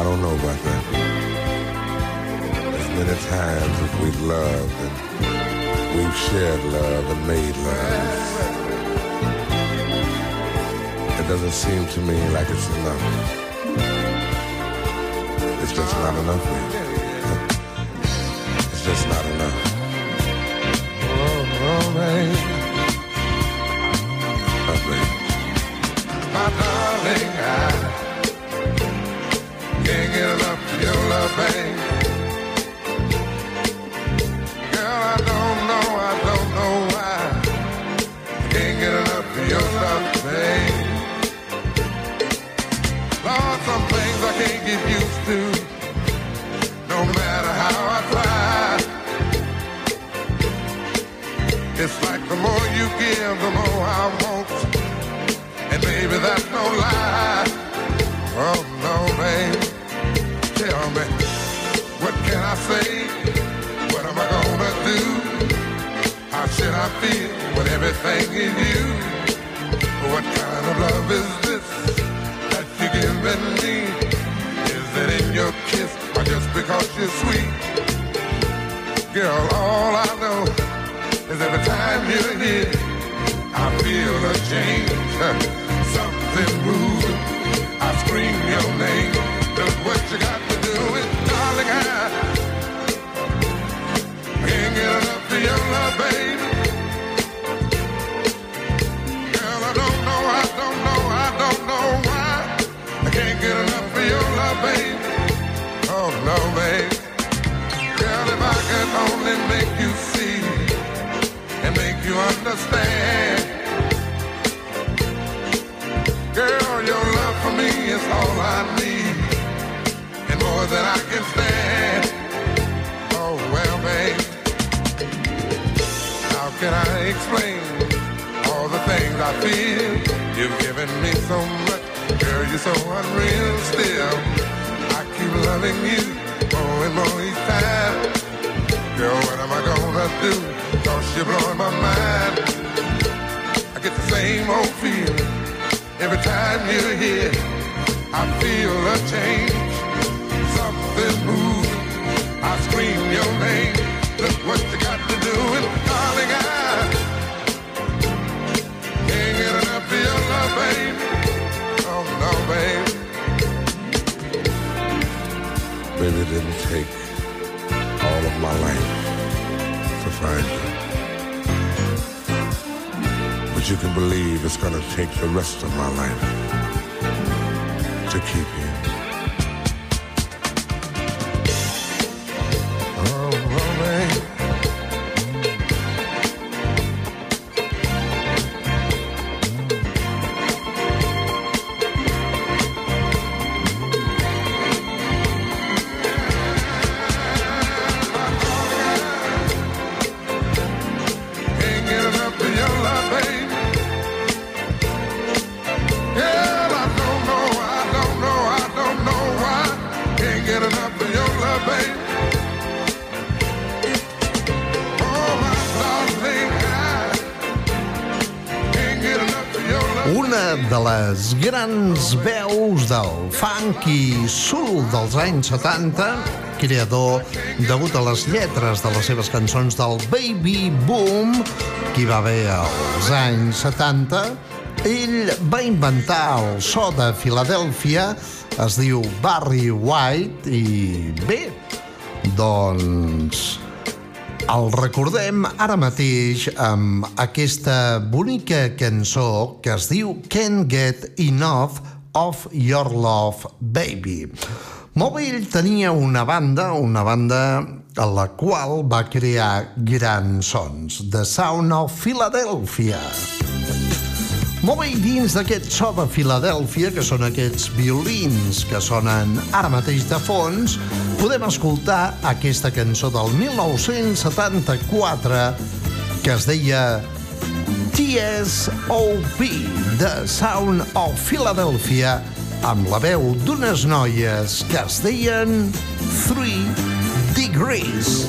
I don't know about that. As many times as we've loved and we've shared love and made love, it doesn't seem to me like it's enough. It's just not enough. It's just not enough. Oh, oh baby. Oh, baby. My darling, I can't get enough of your love, babe. Girl, I don't know, I don't know why. I can't get enough of your love, babe. Lord, some things I can't get used to, no matter how I try. It's like the more you give, the more say? What am I gonna do? How should I feel when everything is you? What kind of love is this that you're giving me? Is it in your kiss or just because you're sweet? Girl, all I know is every time you're here, I feel a change. Something moving. I scream your name. All I need, and more than I can stand. Can I explain all the things I feel? You've given me so much, girl, you're so unreal. Still, I keep loving you more and more each time. Girl, what am I gonna do? Cause you're blowing my mind. I get the same old feeling every time you're here. I feel a change, something moves. I scream your name. Look what you got Baby, it didn't take all of my life to find you. But you can believe it's gonna take the rest of my life to keep you. Grans veus del funk i soul dels anys 70, creador degut a les lletres de les seves cançons del Baby Boom, que va haver als anys 70, ell va inventar el so de Filadèlfia, es diu Barry White, i bé, doncs el recordem ara mateix amb aquesta bonica cançó que es diu Can't Get Enough of Your Love, Baby. Ell tenia una banda, una banda a la qual va crear grans sons, The Sound of Philadelphia. I dins d'aquest so de Filadèlfia, que són aquests violins que sonen ara mateix de fons, podem escoltar aquesta cançó del 1974 que es deia TSOP, The Sound of Philadelphia, amb la veu d'unes noies que es deien Three Degrees.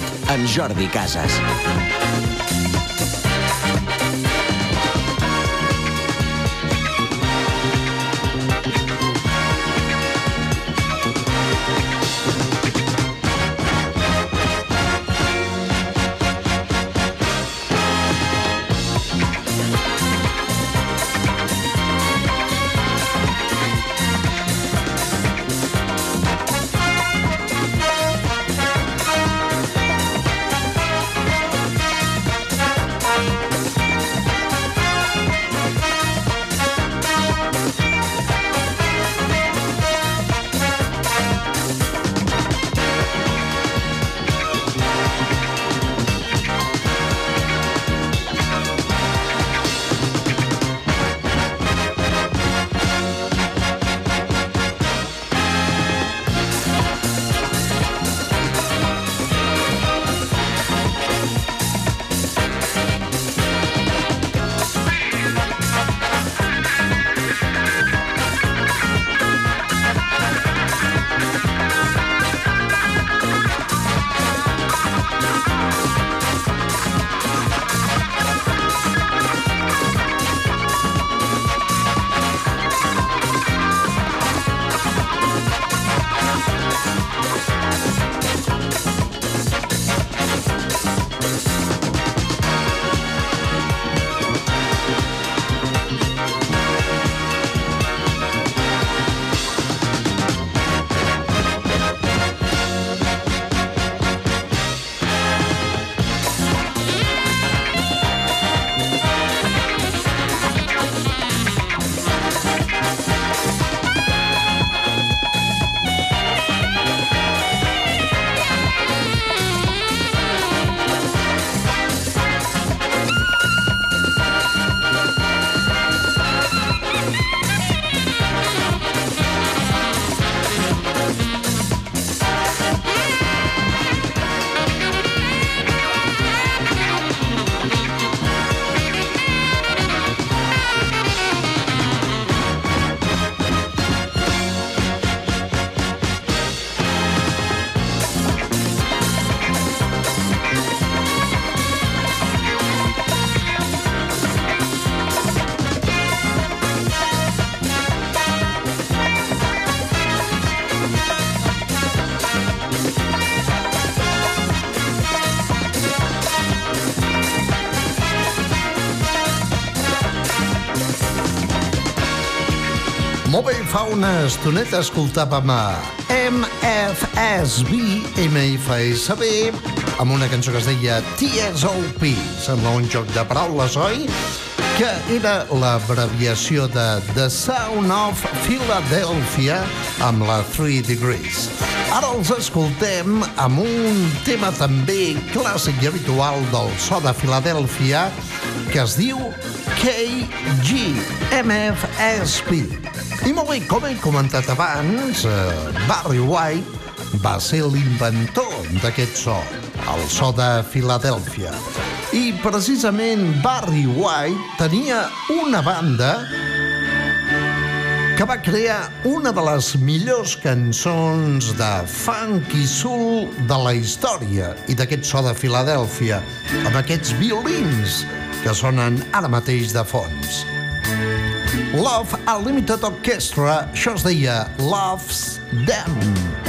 Parade amb Jordi Casas. Una estoneta escoltàvem a MFSB, MFSB, amb una cançó que es deia TSOP. Sembla un joc de paraules, oi? Que era l'abreviació de The Sound of Philadelphia amb la 3 Degrees. Ara els escoltem amb un tema també clàssic i habitual del so de Filadèlfia que es diu KGMFSP. I molt bé, com he comentat abans, eh, Barry White va ser l'inventor d'aquest so, el so de Filadèlfia. I precisament Barry White tenia una banda que va crear una de les millors cançons de funk i soul de la història i d'aquest so de Filadèlfia, amb aquests violins que sonen ara mateix de fons. Love Unlimited Orchestra, això es deia Loves Them.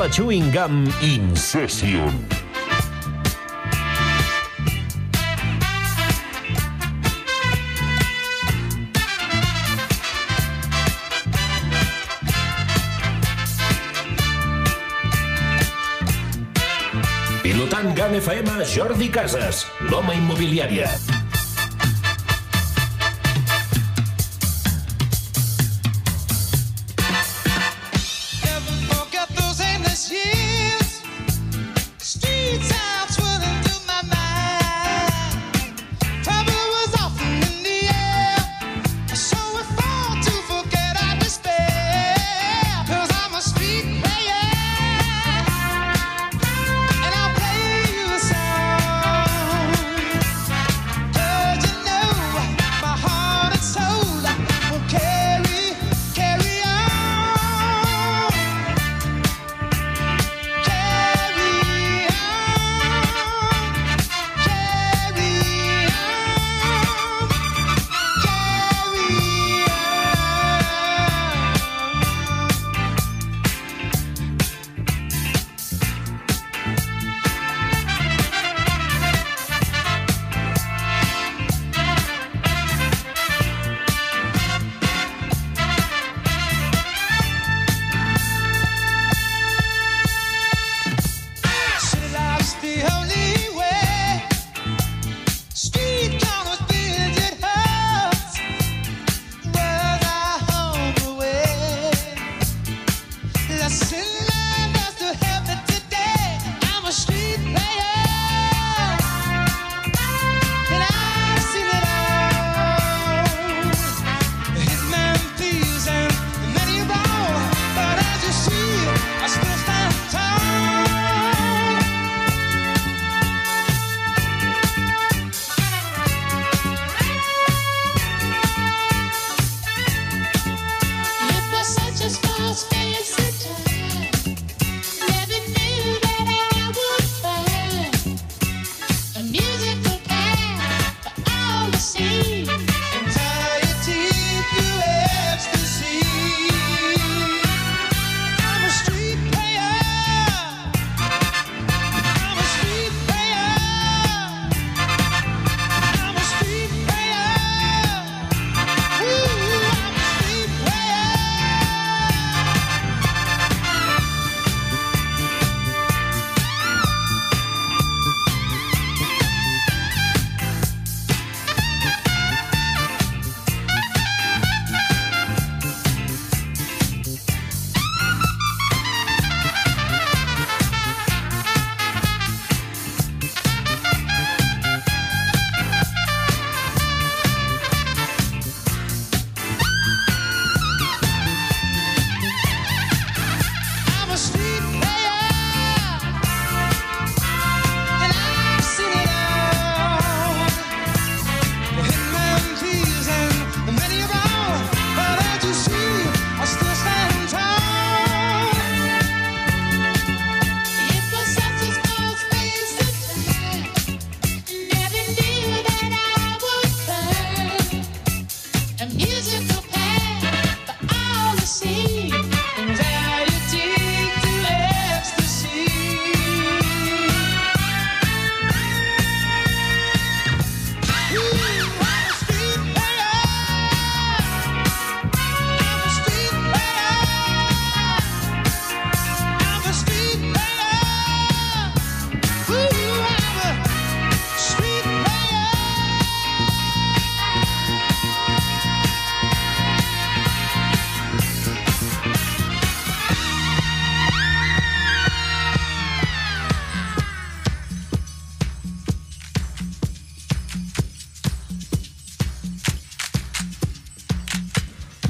la Chewing Gum In Session. Pilotant GAN FM, Jordi Casas, l'home immobiliària.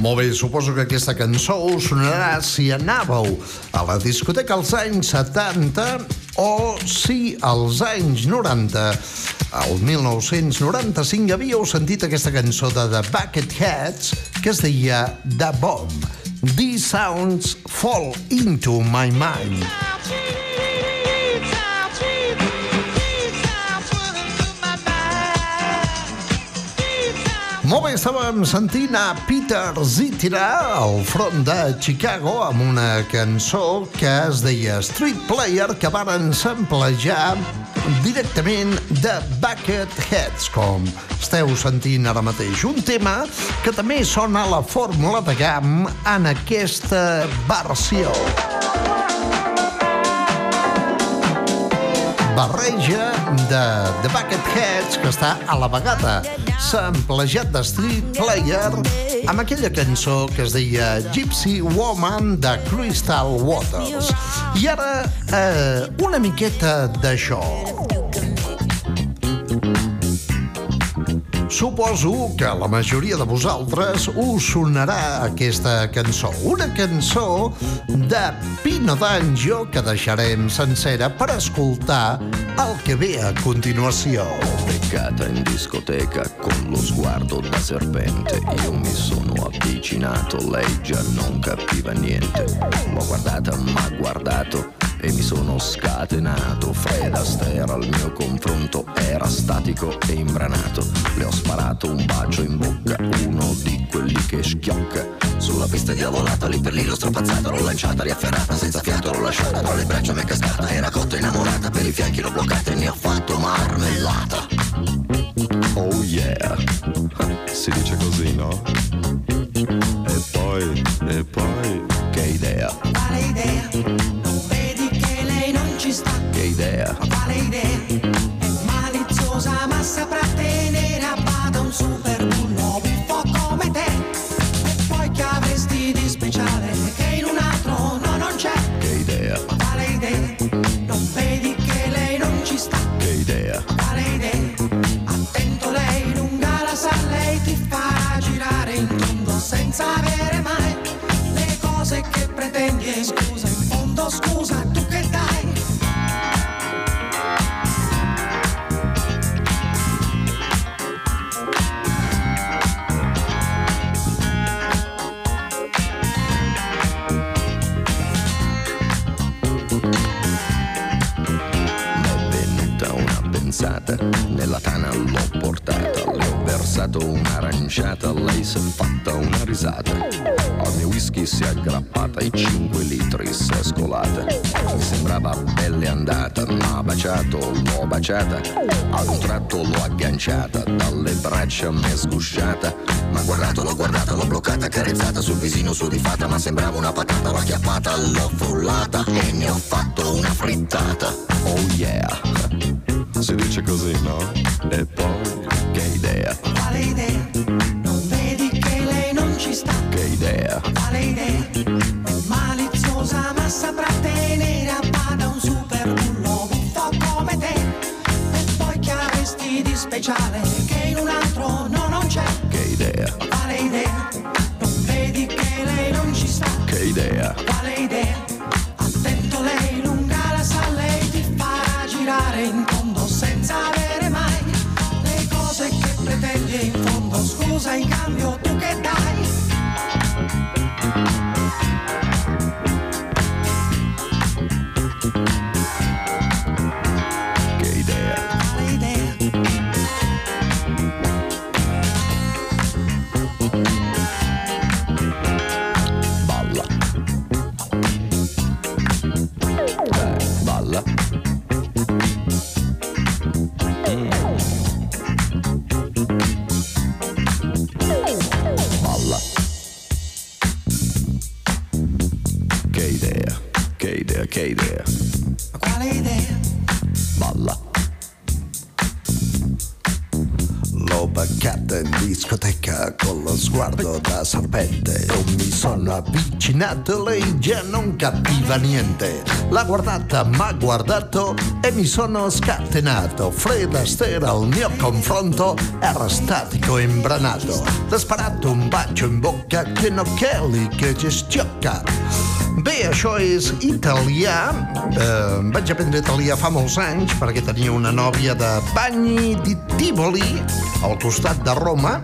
Molt bé, suposo que aquesta cançó us sonarà si anàveu a la discoteca als anys 70 o si als anys 90. Al 1995 havíeu sentit aquesta cançó de The Bucketheads que es deia The Bomb. These sounds fall into my mind. Molt bé, estàvem sentint a Peter Zitira al front de Chicago amb una cançó que es deia Street Player que varen samplejar directament de Bucketheads, com esteu sentint ara mateix. Un tema que també sona a la fórmula de GAM en aquesta versió. Barreja de The Bucketheads que està a la vegada samplejat de Street Player amb aquella cançó que es deia Gypsy Woman de Crystal Waters. I ara, eh, una miqueta d'això. Suposo que la majoria de vosaltres us sonarà aquesta cançó. Una cançó de Pino D'Angio que deixarem sencera per escoltar el que ve a continuació. Beccata in discoteca con lo sguardo da serpente Io mi sono avvicinato, lei già non capiva niente L'ho guardata, m'ha guardato e mi sono scatenato. Fred Astaire al mio confronto era statico e imbranato. Le ho sparato un bacio in bocca, uno di quelli che schiocca. Sulla pista diavolata, lì per lì l'ho strapazzata L'ho lanciata, riafferrata, senza fiato l'ho lasciata. Tra le braccia mi è cascata, era cotta innamorata Per i fianchi l'ho bloccata e ne ho fatto marmellata. Oh yeah, si dice così, no? E poi, e poi, baciato, l'ho baciata, a un tratto l'ho agganciata, dalle braccia mi è sgusciata, ma guardato, l'ho guardata, l'ho bloccata, carezzata sul visino su di fatta, ma sembrava una patata, l'ho acchiappata, l'ho frullata e ne ho fatto una frittata. Oh yeah, si dice così, no? E poi, che idea, Quale idea? Non vedi che lei non ci sta? che idea, Quale idea? Lei già non capiva niente. L'ha guardata, m'ha guardato e mi sono scatenato. Fred Astaire al mio confronto era statico e imbranato. L'ha sparato un bacio in bocca che no Kelly che ci schiocca. Bé, això és italià. Eh, vaig aprendre italià fa molts anys perquè tenia una nòvia de Bagni di Tivoli, al costat de Roma.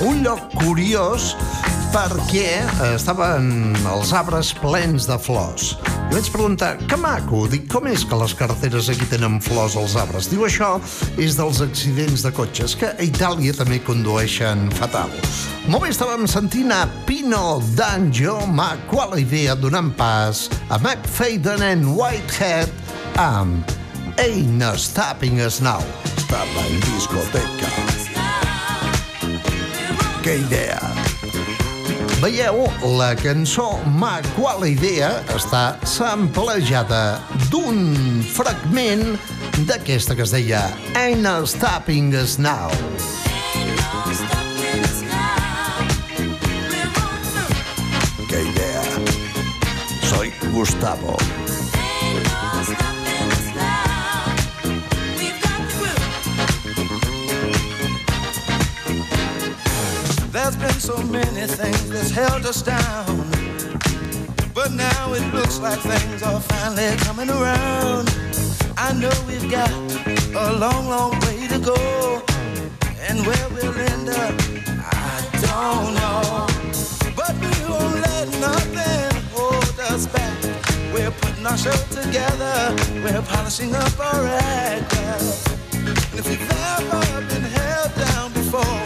Un lloc curiós perquè estaven els arbres plens de flors. I vaig preguntar, que maco, dic, com és que les carreteres aquí tenen flors als arbres? Diu, això és dels accidents de cotxes, que a Itàlia també condueixen fatal. Molt bé, estàvem sentint a Pino D'Angio, ma qual idea donant pas a McFadden and Whitehead amb Ain't No Stopping Us Now. Estava en discoteca. Que idea! Veieu, la cançó Ma qual idea està samplejada d'un fragment d'aquesta que es deia Ain't no stopping us now. Que idea. Soy Gustavo. So many things that's held us down. But now it looks like things are finally coming around. I know we've got a long, long way to go. And where we'll end up, I don't know. But we won't let nothing hold us back. We're putting our show together. We're polishing up our act. And if you've ever been held down before,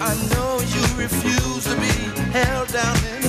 I know you refuse held down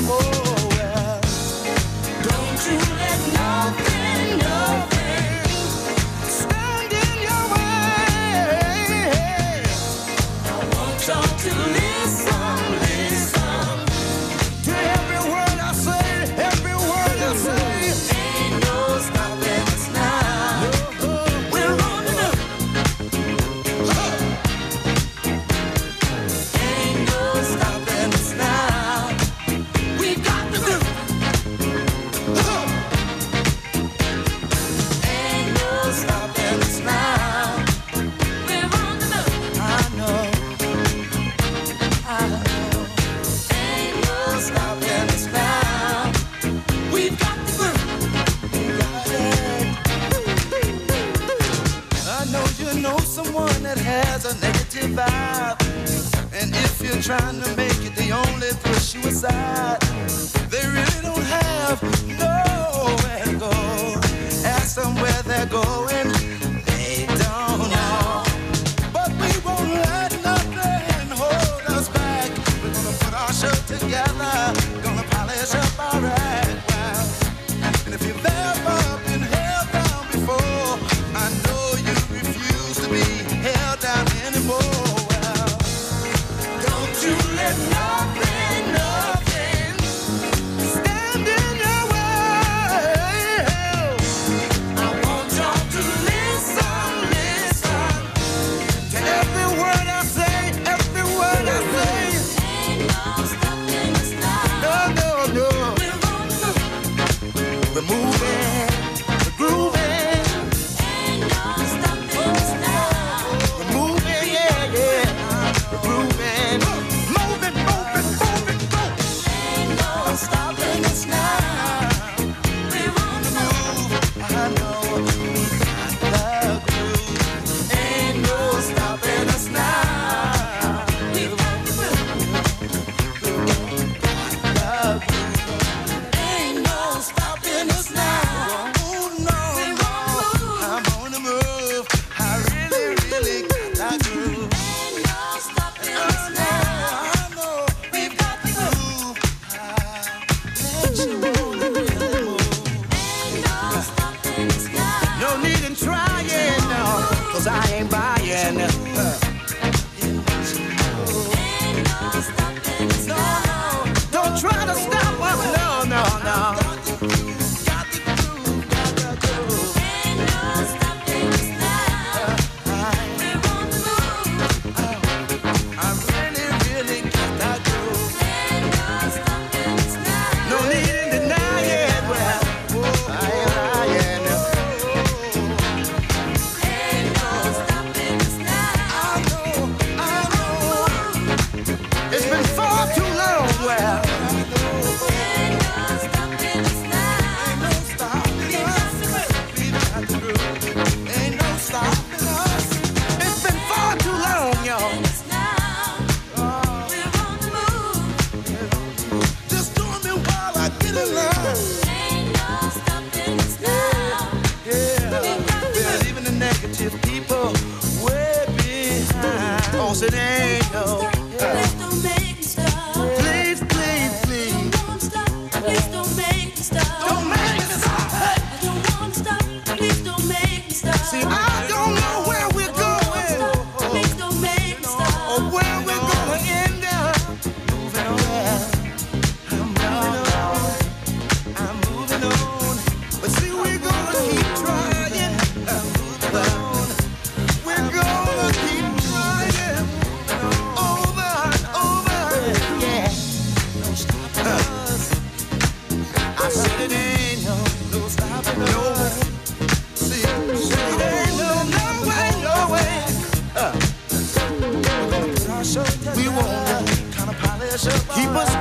Keep us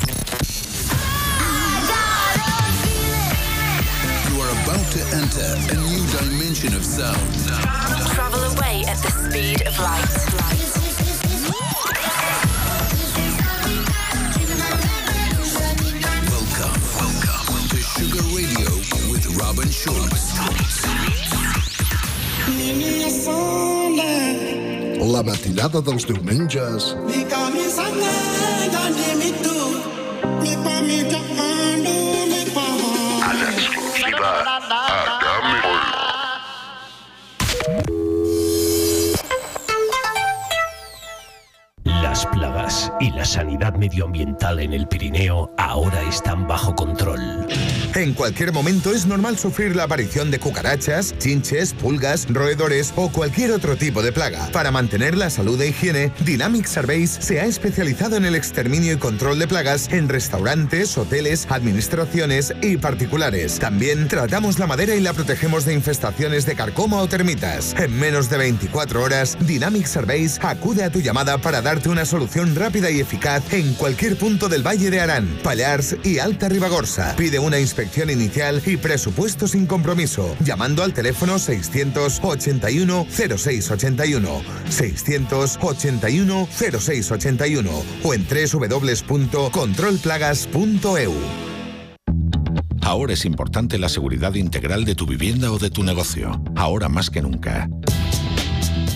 Matinada dels diumenges. En medioambiental en el Pirineo ahora están bajo control. En cualquier momento es normal sufrir la aparición de cucarachas, chinches, pulgas, roedores o cualquier otro tipo de plaga. Para mantener la salud e higiene, Dynamic Surveys se ha especializado en el exterminio y control de plagas en restaurantes, hoteles, administraciones y particulares. También tratamos la madera y la protegemos de infestaciones de carcoma o termitas. En menos de 24 horas, Dynamic Surveys acude a tu llamada para darte una solución rápida y eficaz en cualquier punto del Valle de Arán, Pallars y Alta Ribagorza. Pide una inspección inicial y presupuesto sin compromiso, llamando al teléfono 681 0681, 681 0681 o en www.controlplagas.eu. Ahora es importante la seguridad integral de tu vivienda o de tu negocio, ahora más que nunca.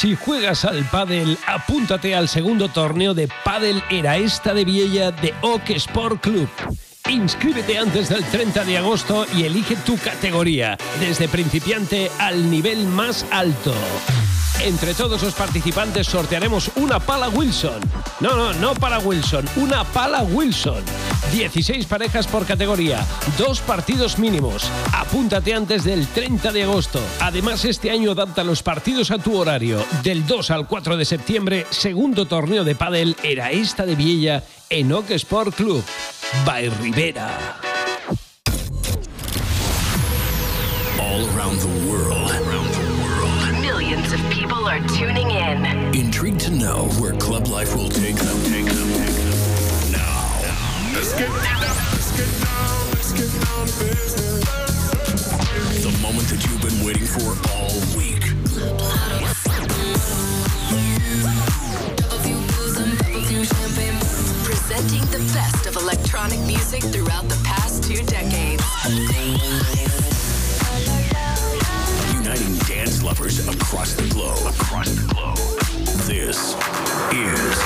Si juegas al pádel, apúntate al segundo torneo de pádel Eraesta de Viella de Oak Sport Club. Inscríbete antes del 30 de agosto y elige tu categoría, desde principiante al nivel más alto. Entre todos los participantes sortearemos una pala Wilson. No, no, no para Wilson, una pala Wilson. 16 parejas por categoría, dos partidos mínimos. Apúntate antes del 30 de agosto. Además, este año adapta los partidos a tu horario. Del 2 al 4 de septiembre, segundo torneo de pádel era esta de Viella en Oak Sport Club. By. All around the world. know where club life will take them. Take them, take them. Now. Let's get down, let's get down, let's get down to business. The moment that you've been waiting for all week. Presenting the best of electronic music throughout the past two decades. Uniting dance lovers across the globe. Across the globe. This is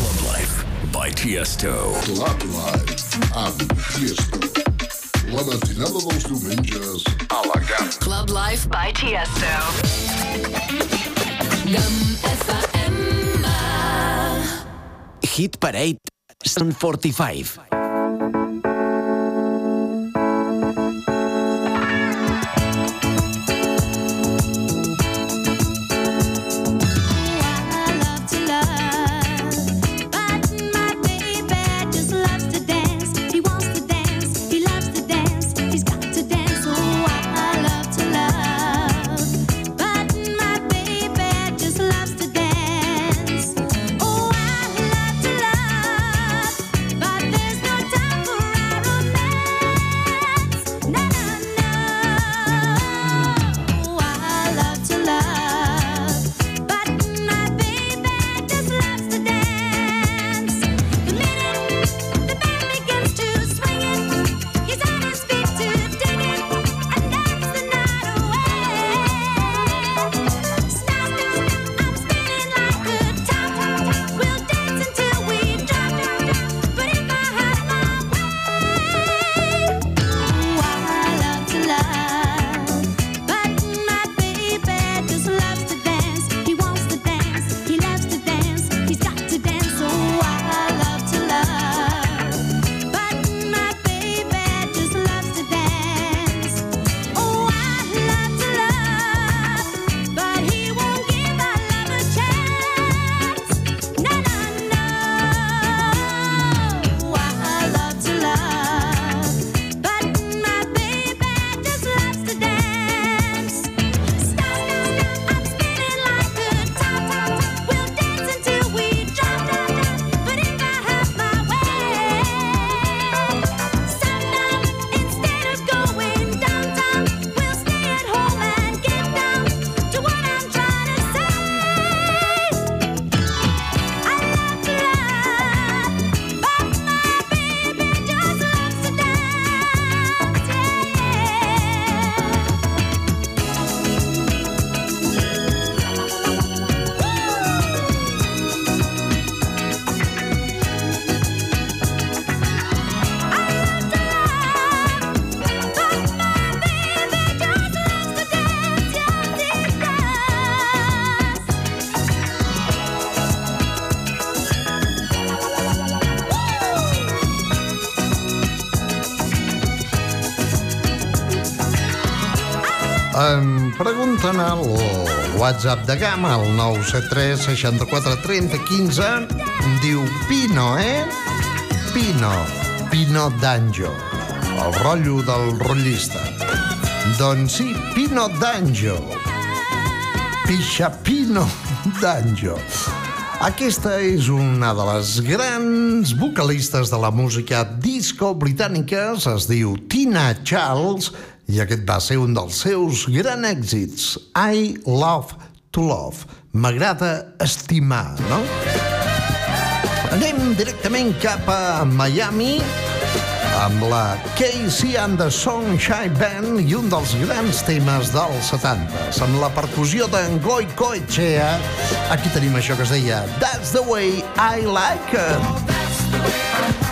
Club Life by Tiesto. Club Life on Tiesto. one of the La mattina dello I like that. Club Life by Tiesto. Hit Parade Sun 45. Em pregunten al WhatsApp de Gama, al 973 64 30 15, em diu Pino, eh? Pino, Pino d'Anjo, el rotllo del rotllista. Doncs sí, Pino d'Anjo. Pixapino d'Anjo. Aquesta és una de les grans vocalistes de la música disco britànica, es diu Tina Charles, i aquest va ser un dels seus grans èxits, I Love to Love. M'agrada estimar, no? Anem directament cap a Miami amb la Casey and the Sunshine Band i un dels grans temes dels 70 amb la percussió d'en Goy Coetxea. Aquí tenim això que es deia That's the way I like it. Will you give me all your love?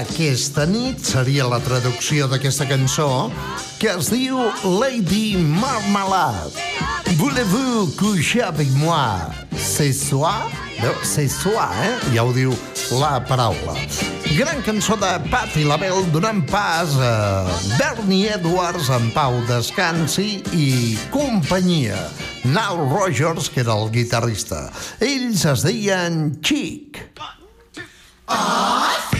aquesta nit seria la traducció d'aquesta cançó que es diu Lady Marmalade. Voulez-vous coucher avec moi ce soir? No, ce soir, eh? Ja ho diu la paraula. Gran cançó de Patti LaBelle donant pas a Bernie Edwards en pau descansi i companyia. Nal Rogers, que era el guitarrista. Ells es deien Chic. One, two, oh!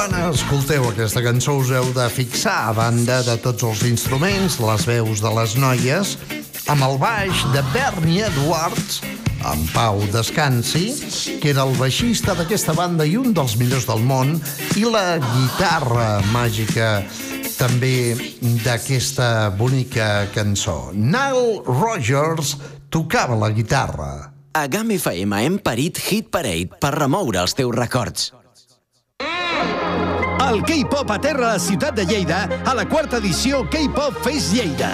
Quan escolteu aquesta cançó us heu de fixar a banda de tots els instruments, les veus de les noies, amb el baix de Bernie Edwards, en Pau Descansi, que era el baixista d'aquesta banda i un dels millors del món, i la guitarra màgica també d'aquesta bonica cançó. Nile Rodgers tocava la guitarra. A GAM FM hem parit Hit Parade per remoure els teus records. El K-pop aterra a la ciutat de Lleida a la quarta edició K-pop Fest Lleida.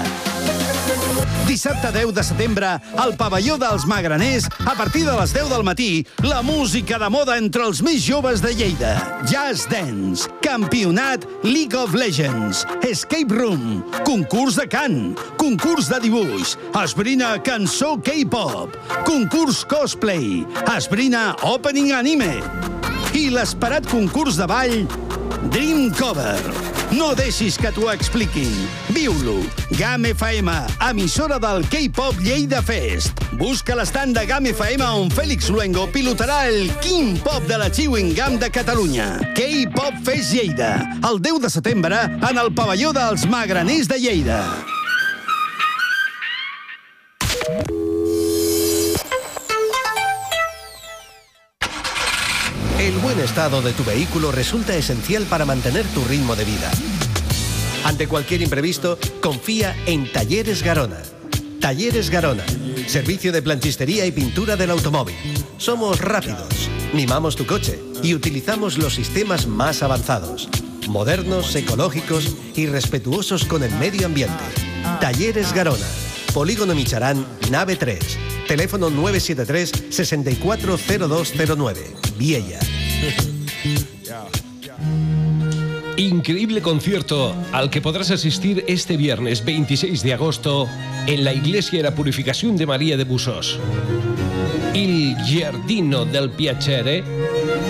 Dissabte 10 de setembre, al pavelló dels Magraners, a partir de les 10 del matí, la música de moda entre els més joves de Lleida. Jazz Dance, Campionat League of Legends, Escape Room, concurs de cant, concurs de dibuix, esbrina cançó K-pop, concurs cosplay, esbrina opening anime i l'esperat concurs de ball Dream Cover. No deixis que t'ho expliquin. Viu-lo. GAM FM, emissora del K-Pop Lleida Fest. Busca l'estand de GAM FM on Fèlix Luengo pilotarà el King Pop de la Chewing Gum de Catalunya. K-Pop Fest Lleida, el 10 de setembre en el pavelló dels Magraners de Lleida. Estado de tu vehículo resulta esencial para mantener tu ritmo de vida. Ante cualquier imprevisto, confía en Talleres Garona. Talleres Garona, servicio de planchistería y pintura del automóvil. Somos rápidos, mimamos tu coche y utilizamos los sistemas más avanzados, modernos, ecológicos y respetuosos con el medio ambiente. Talleres Garona, Polígono Micharán, nave 3. Teléfono 973 640209. Viella. Increíble concierto al que podrás asistir este viernes 26 de agosto en la Iglesia de la Purificación de María de Busos. Il Giardino del Piacere,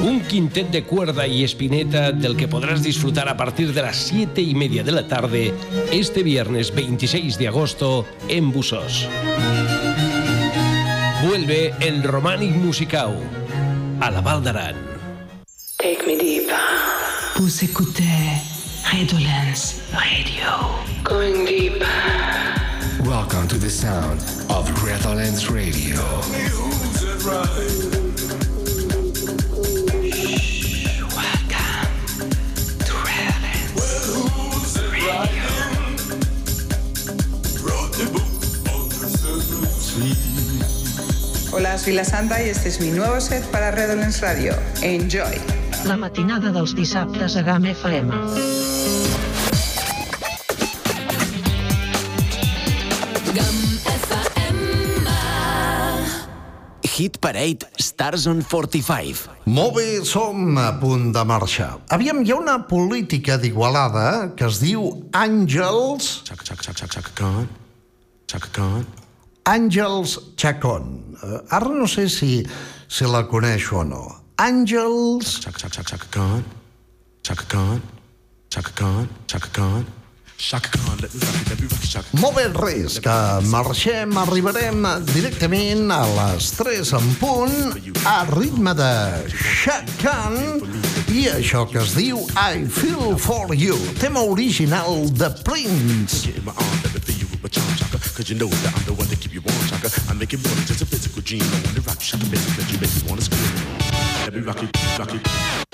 un quintet de cuerda y espineta del que podrás disfrutar a partir de las 7 y media de la tarde este viernes 26 de agosto en Busos. Vuelve el Romanic Musicau a la Val d'Aran. Take me deep. Vous écoutez Redolence Radio. Going deep. Welcome to the sound of Redolence Radio. Hola, soy la Santa y este es mi nuevo set para Redolence Radio. Enjoy. La matinada dels dissabtes a GAM FM. Hit Parade Stars on 45. Molt bé, som a punt de marxar. Aviam, hi ha una política d'Igualada que es diu Àngels... Àngels Chacón. Uh, ara no sé si, si la coneixo o no. Àngels... Molt bé, res, que marxem, arribarem directament a les 3 en punt, a ritme de Shakan, i això que es diu I Feel For You, tema original de Prince. Cause you know that I'm the one to keep you warm, Shaka. I make it more than just a physical dream. I wanna rock you, Shaka, baby, cause you make me wanna scream. du marketing. marketing.